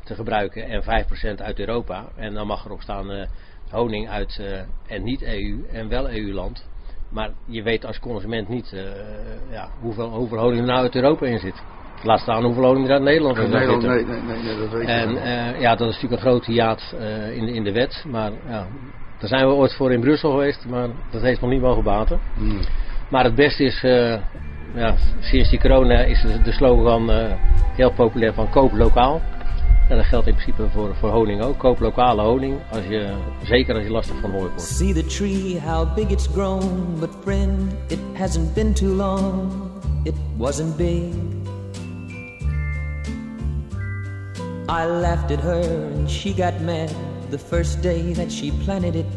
te gebruiken en 5% uit Europa. En dan mag erop staan eh, honing uit eh, en niet EU en wel EU-land. Maar je weet als consument niet eh, ja, hoeveel, hoeveel honing er nou uit Europa in zit. Laat staan hoeveel honing er uit Nederland in Nederland, nee, nee, nee, nee, dat weet ik En eh, ja, dat is natuurlijk een grote hiaat eh, in, de- in de wet. Maar ja, daar zijn we ooit voor in Brussel geweest, maar dat heeft nog niet mogen baten. Hmm. Maar het beste is, eh, ja, sinds die corona is de, slogan eh, heel populair van koop lokaal. En dat geldt in principe voor, voor honing ook. Koop lokale honing, als je, zeker als je lastig van hooi wordt. See the tree, how big it's grown. But friend, it hasn't been too long. It wasn't big. I laughed at her and she got mad. The first day that she planted it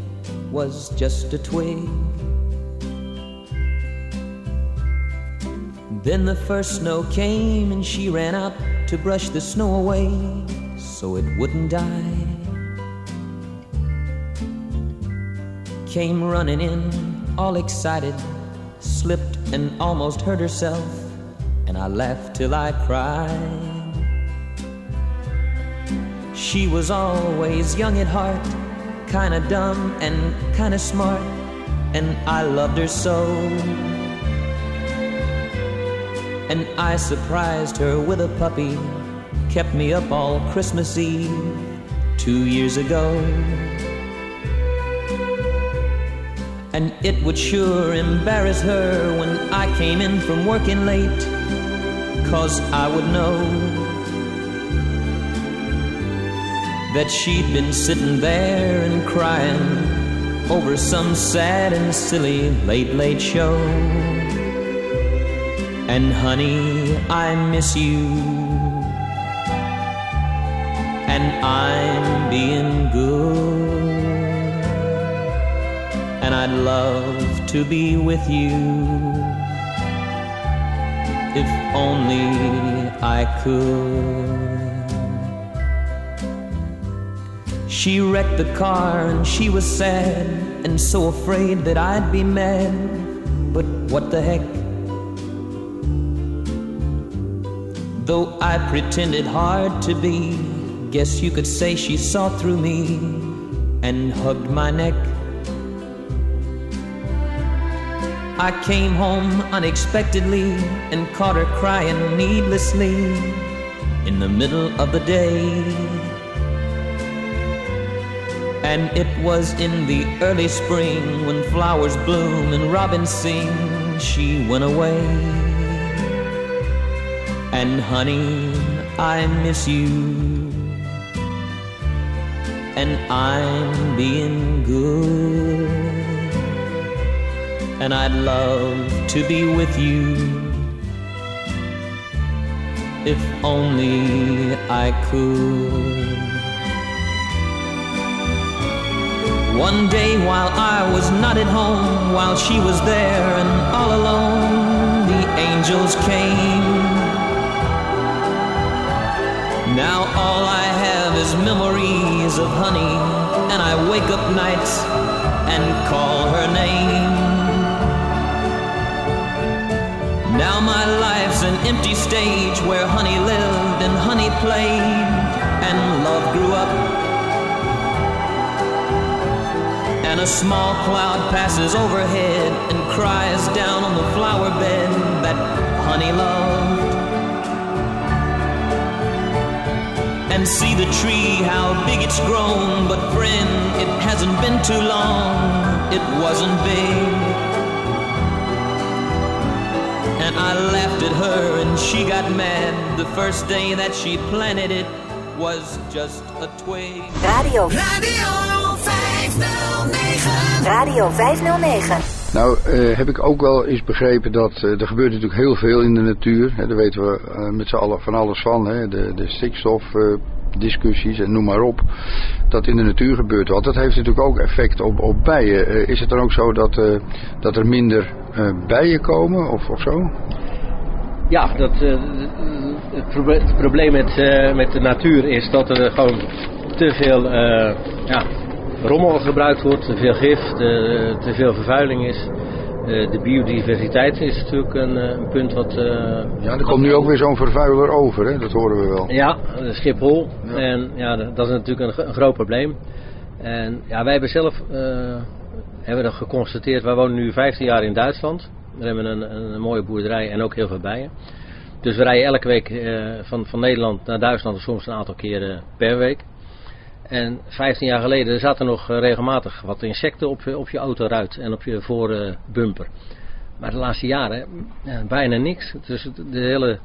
was just a twig. Then the first snow came and she ran out to brush the snow away so it wouldn't die. Came running in, all excited, slipped and almost hurt herself, and I laughed till I cried. She was always young at heart, kinda dumb and kinda smart, and I loved her so. And I surprised her with a puppy, kept me up all Christmas Eve two years ago. And it would sure embarrass her when I came in from working late, cause I would know that she'd been sitting there and crying over some sad and silly late, late show. And honey, I miss you. And I'm being good. And I'd love to be with you. If only I could. She wrecked the car and she was sad and so afraid that I'd be mad. But what the heck? Though I pretended hard to be, guess you could say she saw through me and hugged my neck. I came home unexpectedly and caught her crying needlessly in the middle of the day. And it was in the early spring when flowers bloom and robins sing, she went away. And honey, I miss you. and I'm being good. And I'd love to be with you if only I could. One day while I was not at home, while she was there and all alone, the angels came. Now all I have is memories of honey, and I wake up nights and call her name. Now my life's an empty stage where honey lived and honey played, and love grew up. And a small cloud passes overhead and cries down on the flower bed that honey loved. And see the tree, how big it's grown. But friend, it hasn't been too long, it wasn't big. And I laughed at her and she got mad. The first day that she planted it was just a twig. Radio. Radio 509. Radio 509. Nou, eh, heb ik ook wel eens begrepen dat eh, er gebeurt natuurlijk heel veel in de natuur. Hè, daar weten we eh, met z'n allen van alles van. Hè, de, de stikstofdiscussies en noem maar op. Dat in de natuur gebeurt wat. Dat heeft natuurlijk ook effect op, op bijen. Eh, is het dan ook zo dat, eh, dat er minder eh, bijen komen of, of zo? Ja, dat, eh, het, proble- het probleem met, eh, met de natuur is dat er gewoon te veel eh, ja, rommel gebruikt wordt, te veel gif, te, te veel vervuiling is. Eh, de biodiversiteit is natuurlijk een, eh, een punt wat... eh, Ja, er komt nu ook weer zo'n vervuiler over, hè? dat horen we wel. ja, Schiphol. En ja, dat is natuurlijk een, gro- een groot probleem. En ja, wij hebben zelf hebben dat geconstateerd. Wij wonen nu 15 jaar in Duitsland. We hebben een, een, een mooie boerderij en ook heel veel bijen. Dus we rijden elke week eh, van, van Nederland naar Duitsland, soms een aantal keren per week. En 15 jaar geleden zaten nog eh, regelmatig wat insecten op, je- op je autoruit en op je voorbumper. maar de laatste jaren ja, bijna niks. Dus de hele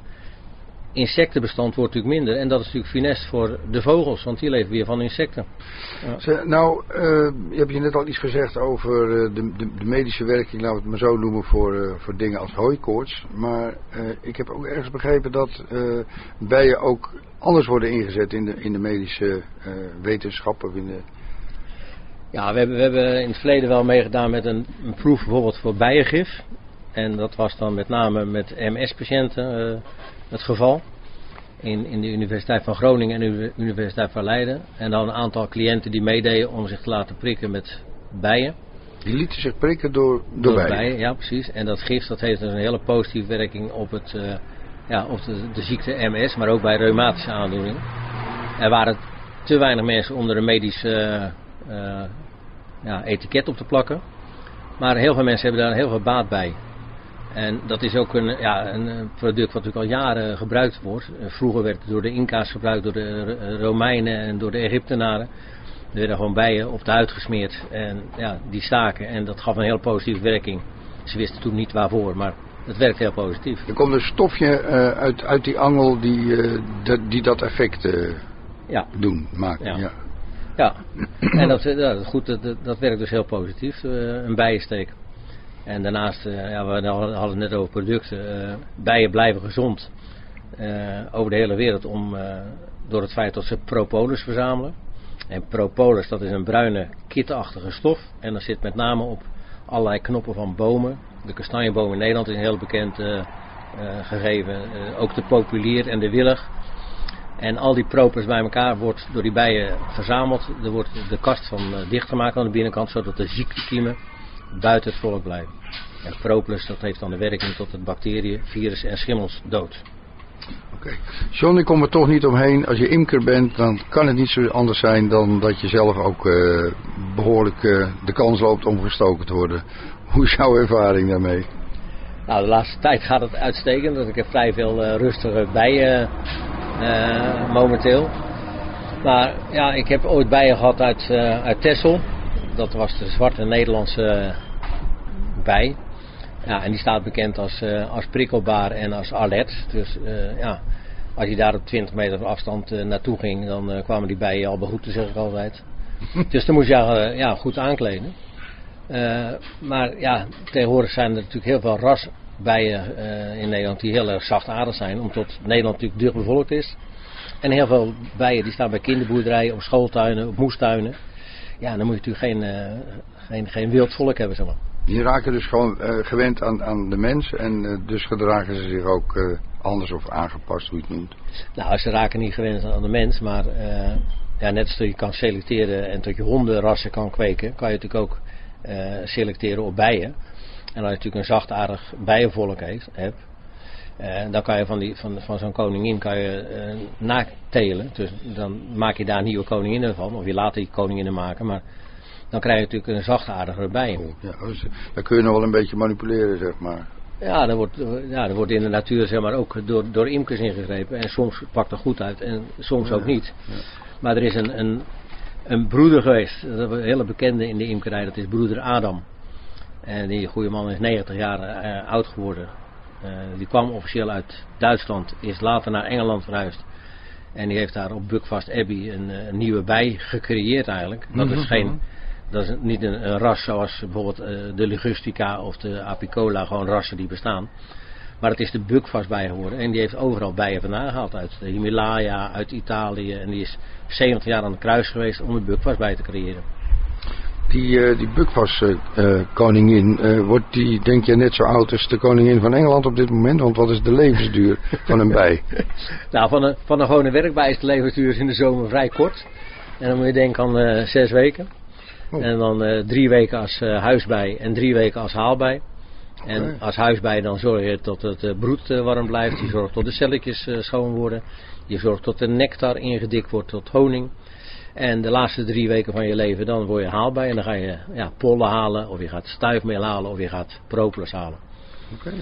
insectenbestand wordt natuurlijk minder. En dat is natuurlijk funest voor de vogels, want die leven weer van insecten. Ja. Ze- nou, eh, je hebt je net al iets gezegd over eh, de, de, de medische werking, laten we het maar zo noemen, voor, eh, voor dingen als hooikoorts. Maar eh, ik heb ook ergens begrepen dat eh, bijen ook anders worden ingezet in de, in de medische eh, wetenschap. Of in de, Ja, we hebben, we hebben in het verleden wel meegedaan met een, een proef bijvoorbeeld voor bijengif. En dat was dan met name met MS-patiënten eh, het geval. In, in de Universiteit van Groningen en de Universiteit van Leiden. En dan een aantal cliënten die meededen om zich te laten prikken met bijen. die lieten zich prikken door, door, bijen. bijen. Ja, precies. En dat gif dat heeft dus een hele positieve werking op, het, eh, ja, op de, de ziekte MS, maar ook bij reumatische aandoeningen. Er waren te weinig mensen om er een medisch eh, eh, ja, etiket op te plakken. Maar heel veel mensen hebben daar heel veel baat bij. En dat is ook een, ja, een eh, product wat natuurlijk al jaren gebruikt wordt. Eh, Vroeger werd het door de Inca's gebruikt, door de Ro- Romeinen en door de Egyptenaren. Er werden gewoon bijen op de huid gesmeerd en ja, die staken. En dat gaf een heel positieve werking. Ze wisten toen niet waarvoor, maar het werkt heel positief. Er komt een stofje eh, uit, uit die angel die, eh, dat- die dat effect eh, Ja. doen, maken. Ja. Ja. Ja, en dat, ja, dat, goed, dat, dat- werkt dus heel positief, eh, een bijensteek. En daarnaast, eh, ja, we hadden het net over producten. eh, bijen blijven gezond eh, over de hele wereld om, door het feit dat ze propolis verzamelen. En propolis, dat is een bruine kitachtige stof. En dat zit met name op allerlei knoppen van bomen. De kastanjeboom in Nederland is een heel bekend gegeven. Ook de populier en de willig. En al die propers bij elkaar wordt door die bijen verzameld. Er wordt de kast van dichtgemaakt aan de binnenkant, zodat de ziektekiemen buiten het volk blijven. En propolis dat heeft dan de werking tot het bacteriën, virussen en schimmels dood. Oké. John, ik kom er toch niet omheen. Als je imker bent, dan kan het niet zo anders zijn dan dat je zelf ook eh, behoorlijk eh, de kans loopt om gestoken te worden. Hoe is jouw ervaring daarmee? Nou, de laatste tijd gaat het uitstekend. Dus ik heb vrij veel eh, rustige bijen momenteel. Maar ja, ik heb ooit bijen gehad uit, uit Texel. Dat was de zwarte Nederlandse eh, bij. Ja, en die staat bekend als, eh, als prikkelbaar en als alert. Dus eh, ja, als je daar op 20 meter afstand naartoe ging, dan kwamen die bijen al begroeten, zeg ik altijd. dus dan moet je ja, goed aankleden. Maar ja, tegenwoordig zijn er natuurlijk heel veel rasbijen in Nederland die heel erg zachtaardig zijn. Omdat Nederland natuurlijk dicht bevolkt is. En heel veel bijen die staan bij kinderboerderijen, op schooltuinen, op moestuinen. Ja, dan moet je natuurlijk geen, eh, geen, geen wild volk hebben, zeg maar. Die raken dus gewoon eh, gewend aan, aan de mens en eh, dus gedragen ze zich ook anders of aangepast, hoe je het noemt. Nou, ze raken niet gewend aan de mens, maar ja, net als dat je kan selecteren en tot je hondenrassen kan kweken, kan je natuurlijk ook selecteren op bijen. En als je natuurlijk een zachtaardig bijenvolk heeft, hebt, eh, dan kan je van, die, van, van zo'n koningin kan je natelen. Dus dan maak je daar nieuwe koninginnen van, of je laat die koninginnen maken, maar dan krijg je natuurlijk een zachtaardigere bijen. Ja, dus, dan kun je nog wel een beetje manipuleren, zeg maar. Ja, er wordt, ja, wordt in de natuur zeg maar, ook door, door imkers ingegrepen. En soms pakt het goed uit en soms ook niet. Maar er is een, een, een broeder geweest, dat een hele bekende in de imkerij, dat is broeder Adam. En die goede man is 90 jaar eh, oud geworden. Eh, die kwam officieel uit Duitsland, is later naar Engeland verhuisd. En die heeft daar op Buckfast Abbey een, eh, een nieuwe bij gecreëerd eigenlijk. Dat Mhm. is geen, dat is niet een, een ras zoals bijvoorbeeld eh, de Ligustica of de Apicola, gewoon rassen die bestaan. Maar het is de Buckfast bij geworden. En die heeft overal bijen vandaan gehaald. Uit de Himalaya, uit Italië. En die is 70 jaar aan het kruis geweest om een Buckfast bij te creëren. Die, eh die eh, koningin, eh, wordt die denk je net zo oud als de koningin van Engeland op dit moment? Want wat is de levensduur van een bij? Nou, van een, van een gewone werkbij is de levensduur in de zomer vrij kort. En dan moet je denken aan zes weken. Oh. En dan drie weken als huisbij en drie weken als haalbij. En als huisbij dan zorg je dat het broed warm blijft. Je zorgt dat de celletjes schoon worden. Je zorgt dat de nectar ingedikt wordt tot honing. En de laatste drie weken van je leven dan word je haalbij. En dan ga je ja, pollen halen, of je gaat stuifmeel halen, of je gaat propolis halen. Oké.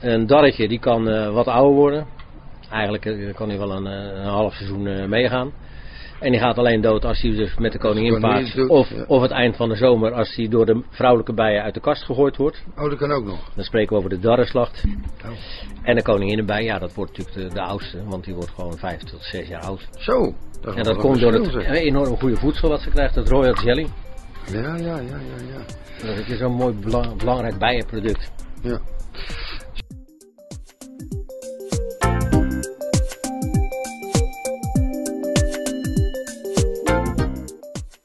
Een darretje die kan eh, wat ouder worden. Eigenlijk eh, kan hij wel een, eh, een half seizoen meegaan. En die gaat alleen dood als hij dus met de koningin paart. Of, ja. of het eind van de zomer als hij door de vrouwelijke bijen uit de kast gegooid wordt. Oh, dat kan ook nog. Dan spreken we over de darrenslacht. Oh. En de koninginnenbij, ja dat wordt natuurlijk de, de oudste. Want die wordt gewoon vijf tot zes jaar oud. Zo. Dat en dat een komt door het zeg. enorm goede voedsel wat ze krijgt. Het royal jelly. Ja, ja, ja, ja, ja. Dat is zo'n mooi bela- belangrijk bijenproduct. Ja.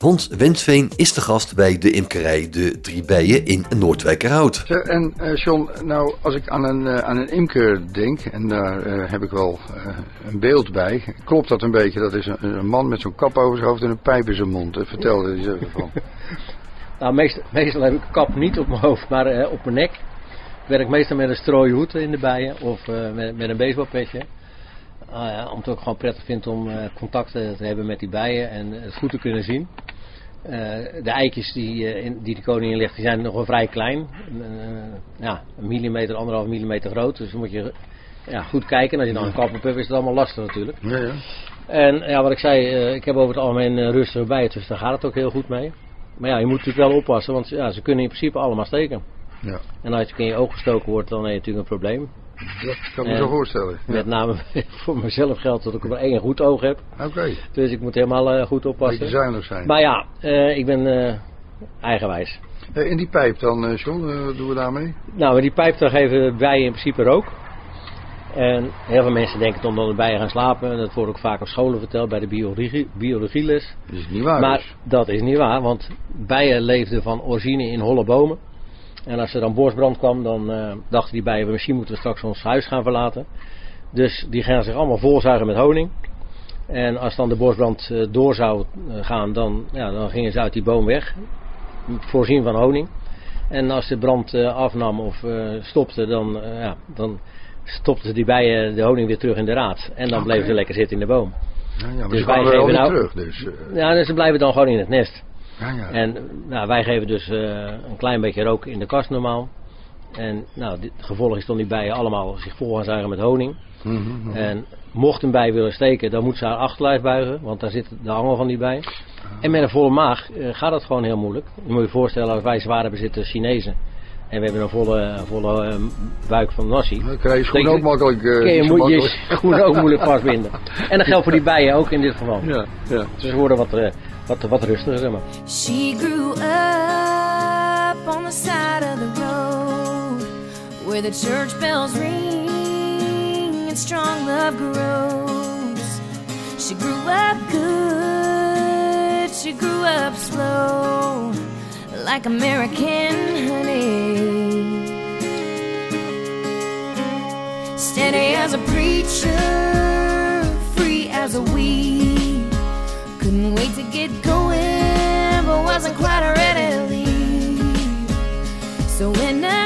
Hans Wensveen is de gast bij de imkerij De Drie Bijen in Noordwijkerhout. En eh, John, nou als ik aan een, eh, aan een imker denk, en daar eh, heb ik wel eh, een beeld bij, klopt dat een beetje? Dat is een, een man met zo'n kap over zijn hoofd en een pijp in zijn mond. Vertel er eens even van. Nou, meestal, meestal heb ik een kap niet op mijn hoofd, maar eh, op mijn nek. Ik werk meestal met een strooien hoed in de bijen of eh, met, met een baseballpetje. Ah ja, omdat ik het ook gewoon prettig vind om eh, contact te te hebben met die bijen en het goed te kunnen zien. Eh, de eitjes die, eh, in, die de koningin legt, die zijn nog wel vrij klein. Eh, ja, een millimeter, anderhalf millimeter groot. Dus dan moet je ja, goed kijken. En als je dan een kap op hebt, is het allemaal lastig natuurlijk. Ja, ja. En ja, wat ik zei, ik heb over het algemeen rustige bijen, dus daar gaat het ook heel goed mee. Maar ja, je moet natuurlijk wel oppassen, want ja, ze kunnen in principe allemaal steken. Ja. En als je in je oog gestoken wordt, dan heb je natuurlijk een probleem. Dat kan ik me zo voorstellen. Ja. Met name voor mezelf geldt dat ik maar één goed oog heb. Oké. Dus ik moet helemaal eh, goed oppassen. Beetje zuinig zijn. Maar ja, eh, ik ben eh, eigenwijs. In die pijp dan, John, wat doen we daarmee? Nou, met die pijp dan geven bijen in principe rook. En heel veel mensen denken dan dat de bijen gaan slapen. En dat wordt ook vaak op scholen verteld bij de biologie, biologieles. Dat is niet waar Maar dus. dat is niet waar, want bijen leefden van origine in holle bomen. En als er dan bosbrand kwam, dan eh, dachten die bijen, misschien moeten we straks ons huis gaan verlaten. Dus die gaan zich allemaal volzuigen met honing. En als dan de bosbrand eh, door zou eh, gaan, dan, ja, dan gingen ze uit die boom weg. Voorzien van honing. En als de brand afnam of stopte, dan, ja, dan stopten die bijen de honing weer terug in de raad. En dan bleven ze lekker zitten in de boom. Ja, ja, maar Dus ze wij wel geven weer nou- terug. Dus, Ja, dus ze blijven dan gewoon in het nest. Ja, ja. En nou, wij geven dus eh, een klein beetje rook in de kast normaal. En nou, dit, het gevolg is dan die bijen allemaal zich vol gaan zuigen met honing. Mhm, mhm. En mocht een bij willen steken, dan moet ze haar achterlijf buigen, want daar zit de angel van die bij. En met een volle maag eh, gaat het gewoon heel moeilijk. Je moet je voorstellen, als wij zwaar hebben zitten Chinezen. En we hebben een volle, volle eh, buik van nasi. Dan krijg je schoen ook makkelijk. kun je moet je schoenen ook moeilijk vastbinden. En dat geldt voor die bijen ook in dit geval. Ja, ja. Dus ze worden wat, wat, wat rustiger, zeg maar. She grew up on the side of the road where the church bells ring and strong love grows. She grew up good, she grew up slow, like American honey. Steady as a preacher, free as a weed. Couldn't wait to get going, but wasn't quite ready. So innocent, pure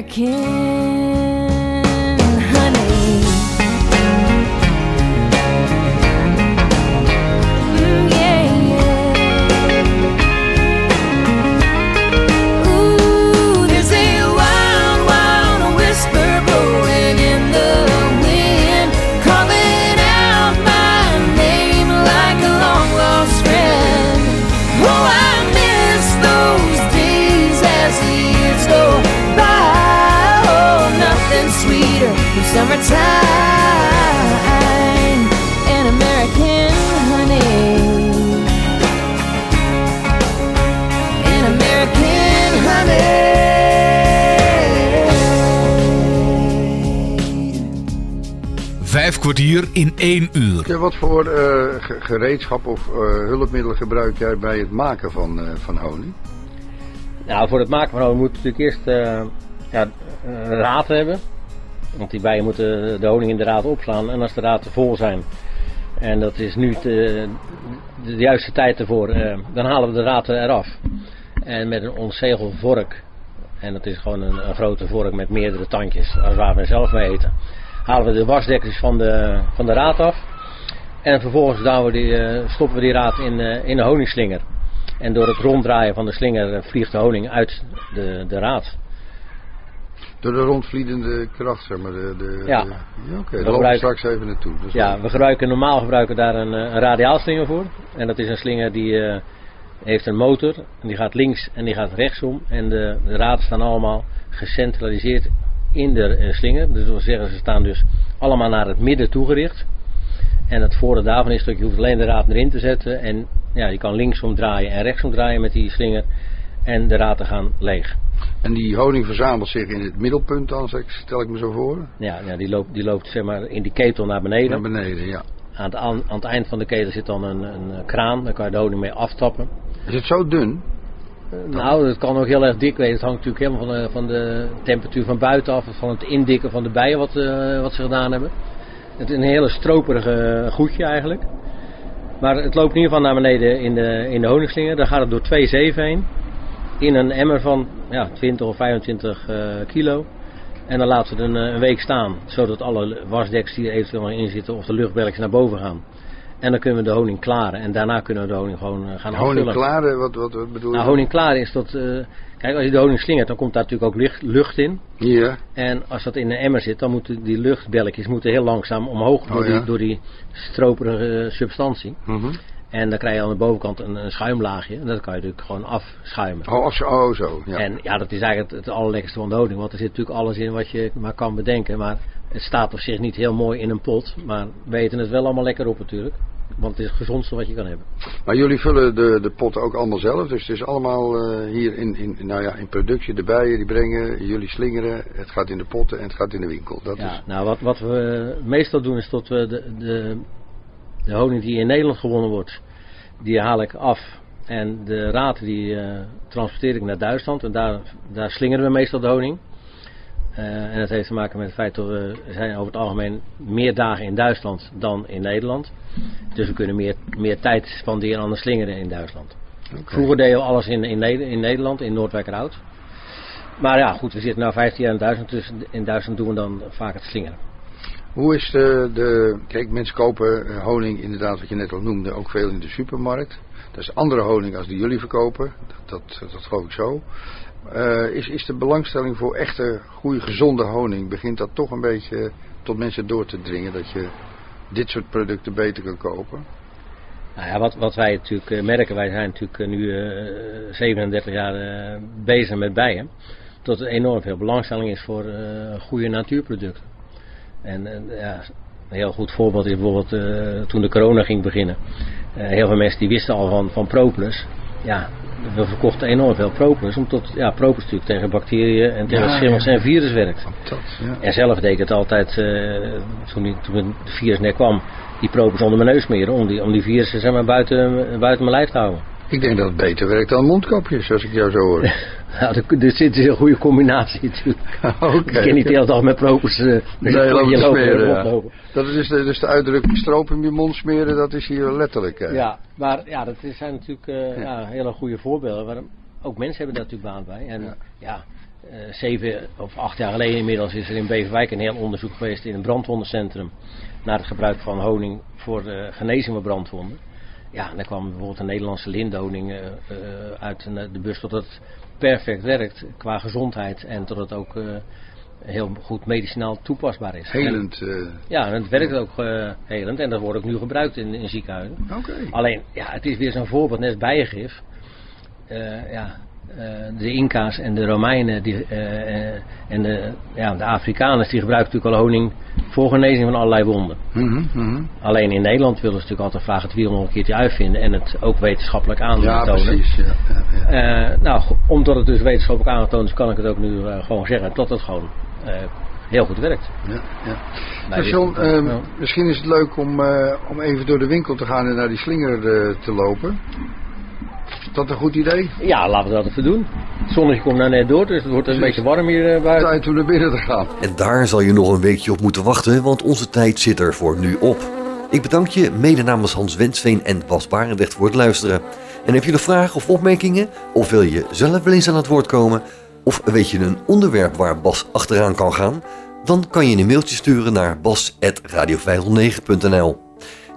American kwartier in één uur. Ja, wat voor eh, ge- gereedschap of eh, hulpmiddelen gebruik jij bij het maken van, eh, van honing? Nou, voor het maken van honing moet je natuurlijk eerst eh, ja, een raad hebben. Want die bijen moeten de honing in de raad opslaan. En als de raten vol zijn, en dat is nu te- de juiste tijd ervoor, eh, dan halen we de raten eraf. En met een ontzegelvork, en dat is gewoon een, een grote vork met meerdere tandjes, als waar we zelf mee eten, halen we de wasdekkers van de, van de raad af. En vervolgens we die, eh, stoppen we die raad in, eh, in de honingslinger. En door het ronddraaien van de slinger eh, vliegt de honing uit de, de raad. Door de rondvliedende kracht, zeg maar. De, de, Ja. de- Oké, gebruiken- straks even naartoe. Dus Ja, we gebruiken normaal gebruiken daar een, een radiaalslinger voor. En dat is een slinger die heeft een motor. En die gaat links en die gaat rechtsom. En de, de raden staan allemaal gecentraliseerd in de slinger. Dus wil zeggen, ze staan dus allemaal naar het midden toegericht. En het voordeel daarvan is dat je hoeft alleen de raad erin te zetten. En ja, je kan linksom draaien en rechtsom draaien met die slinger. En de raten gaan leeg. En die honing verzamelt zich in het middelpunt dan, stel ik me zo voor? Ja, ja die, loopt, die loopt zeg maar in die ketel naar beneden. Naar beneden, ja. Aan het, aan, aan het eind van de ketel zit dan een, een kraan. Daar kan je de honing mee aftappen. Is het zo dun? Nou, het kan ook heel erg dik wezen. Het hangt natuurlijk helemaal van de, van de temperatuur van buiten af. Van het indikken van de bijen wat, eh, wat ze gedaan hebben. Het is een hele stroperige goedje eigenlijk. Maar het loopt in ieder geval naar beneden in de, in de honingslinger. Dan gaat het door twee zeven heen. In een emmer van ja, 20 of 25 eh, kilo. En dan laten we het een, eh, week staan. Zodat alle wasdeks die er eventueel in zitten of de luchtbelletjes naar boven gaan. En dan kunnen we de honing klaren. En daarna kunnen we de honing gewoon eh, gaan Honing afvullen. klaren, wat, wat, wat bedoel Nou, je? honing klaren is dat... eh, kijk, als je de honing slingert, dan komt daar natuurlijk ook lucht, lucht in. Ja. En als dat in een emmer zit, dan moeten die luchtbelletjes moeten heel langzaam omhoog door, Oh, ja. die, door die stroperige eh, substantie. Mhm. En dan krijg je aan de bovenkant een, een schuimlaagje. En dat kan je natuurlijk gewoon afschuimen. Oh, of zo, oh, zo. Ja. En ja, dat is eigenlijk het, het allerlekkerste van de honing. Want er zit natuurlijk alles in wat je maar kan bedenken. Maar het staat op zich niet heel mooi in een pot. Maar we eten het wel allemaal lekker op natuurlijk. Want het is het gezondste wat je kan hebben. Maar jullie vullen de, de potten ook allemaal zelf. Dus het is allemaal eh, hier in, in, nou ja, in productie. De bijen die brengen, jullie slingeren. Het gaat in de potten en het gaat in de winkel. Dat Ja, is, nou wat, wat we meestal doen is dat we de, de, de honing die in Nederland gewonnen wordt, die haal ik af. En de raten die eh, transporteer ik naar Duitsland en daar, daar slingeren we meestal de honing. Eh, en dat heeft te maken met het feit dat we zijn over het algemeen meer dagen in Duitsland dan in Nederland. Dus we kunnen meer, meer tijd spanderen aan de slingeren in Duitsland. Vroeger deden we alles in, in, in Nederland, in Noordwijkerhout. Maar ja, goed, we zitten nu 15 jaar in Duitsland, dus in Duitsland doen we dan vaak het slingeren. Hoe is de, de... Kijk, mensen kopen eh, honing, inderdaad, wat je net al noemde, ook veel in de supermarkt. Dat is andere honing als die jullie verkopen. Dat, dat, dat geloof ik zo. Eh, is, is de belangstelling voor echte, goede, gezonde honing, begint dat toch een beetje tot mensen door te dringen? Dat je dit soort producten beter kan kopen? Nou ja, wat, wat wij natuurlijk eh, merken, wij zijn natuurlijk nu eh, 37 jaar bezig met bijen. Dat er enorm veel belangstelling is voor goede natuurproducten. En ja, een heel goed voorbeeld is bijvoorbeeld eh, toen de corona ging beginnen. Eh, heel veel mensen die wisten al van, van Propolis. Ja, we verkochten enorm veel Propolis. Omdat ja, Propolis natuurlijk tegen bacteriën en tegen Ja, schimmels ja. en virus werkt. Dat, ja. En zelf deed ik het altijd, eh, toen, die, toen het virus net kwam, die Propolis onder mijn neus smeren. Om die, om die virussen zeg maar, buiten, buiten mijn lijf te houden. Ik denk dat het beter werkt dan mondkapjes, als ik jou zo hoor. Nou, er, zit een goede combinatie natuurlijk. Oké. Ik kan niet de hele dag met eh, Nee, lopen te lopen, smeren, ja. rondlopen. Dat is dus de, dus de uitdrukking stroop in je mond smeren, dat is hier letterlijk. Ja, maar ja, dat zijn natuurlijk eh, ja. hele goede voorbeelden. Waar ook mensen hebben daar natuurlijk baan bij. En ja, eh, zeven of acht jaar geleden inmiddels is er in Beverwijk een heel onderzoek geweest in een brandwondencentrum naar het gebruik van honing voor de genezing van brandwonden. Ja, en daar kwam bijvoorbeeld een Nederlandse lindhoning eh, eh, uit een- de bus dat het perfect werkt qua gezondheid en dat het ook eh, heel goed medicinaal toepasbaar is. En- Helend. eh, ja, en het werkt ook eh, helend en dat wordt ook nu gebruikt in, in ziekenhuizen. Oké. Alleen, ja, het is weer zo'n voorbeeld, net als bijengif. Eh, ja, eh, de Inca's en de Romeinen die, eh, eh, en de, ja, de Afrikaners die gebruiken natuurlijk al honing voor genezing van allerlei wonden. mhm, mhm. Alleen in Nederland willen ze natuurlijk altijd vragen het wiel nog een keertje uitvinden en het ook wetenschappelijk aan Ja, tonen. precies. Ja, ja. Eh, nou, omdat het dus wetenschappelijk aangetoond is, kan ik het ook nu eh, gewoon zeggen dat het gewoon eh, heel goed werkt. Ja, ja. John, misschien is het leuk om, eh, om even door de winkel te gaan en naar die slinger eh, te lopen. Is dat een goed idee? Ja, laten we dat even doen. Het zonnetje komt nou net door, dus het wordt een beetje warm hier eh, buiten. Tijd om naar binnen te gaan. En daar zal je nog een weekje op moeten wachten, want onze tijd zit er voor nu op. Ik bedank je mede namens Hans Wensveen en Bas Barendrecht voor het luisteren. En heb je nog vragen of opmerkingen? Of wil je zelf wel eens aan het woord komen? Of weet je een onderwerp waar Bas achteraan kan gaan? Dan kan je een mailtje sturen naar bas.radio509.nl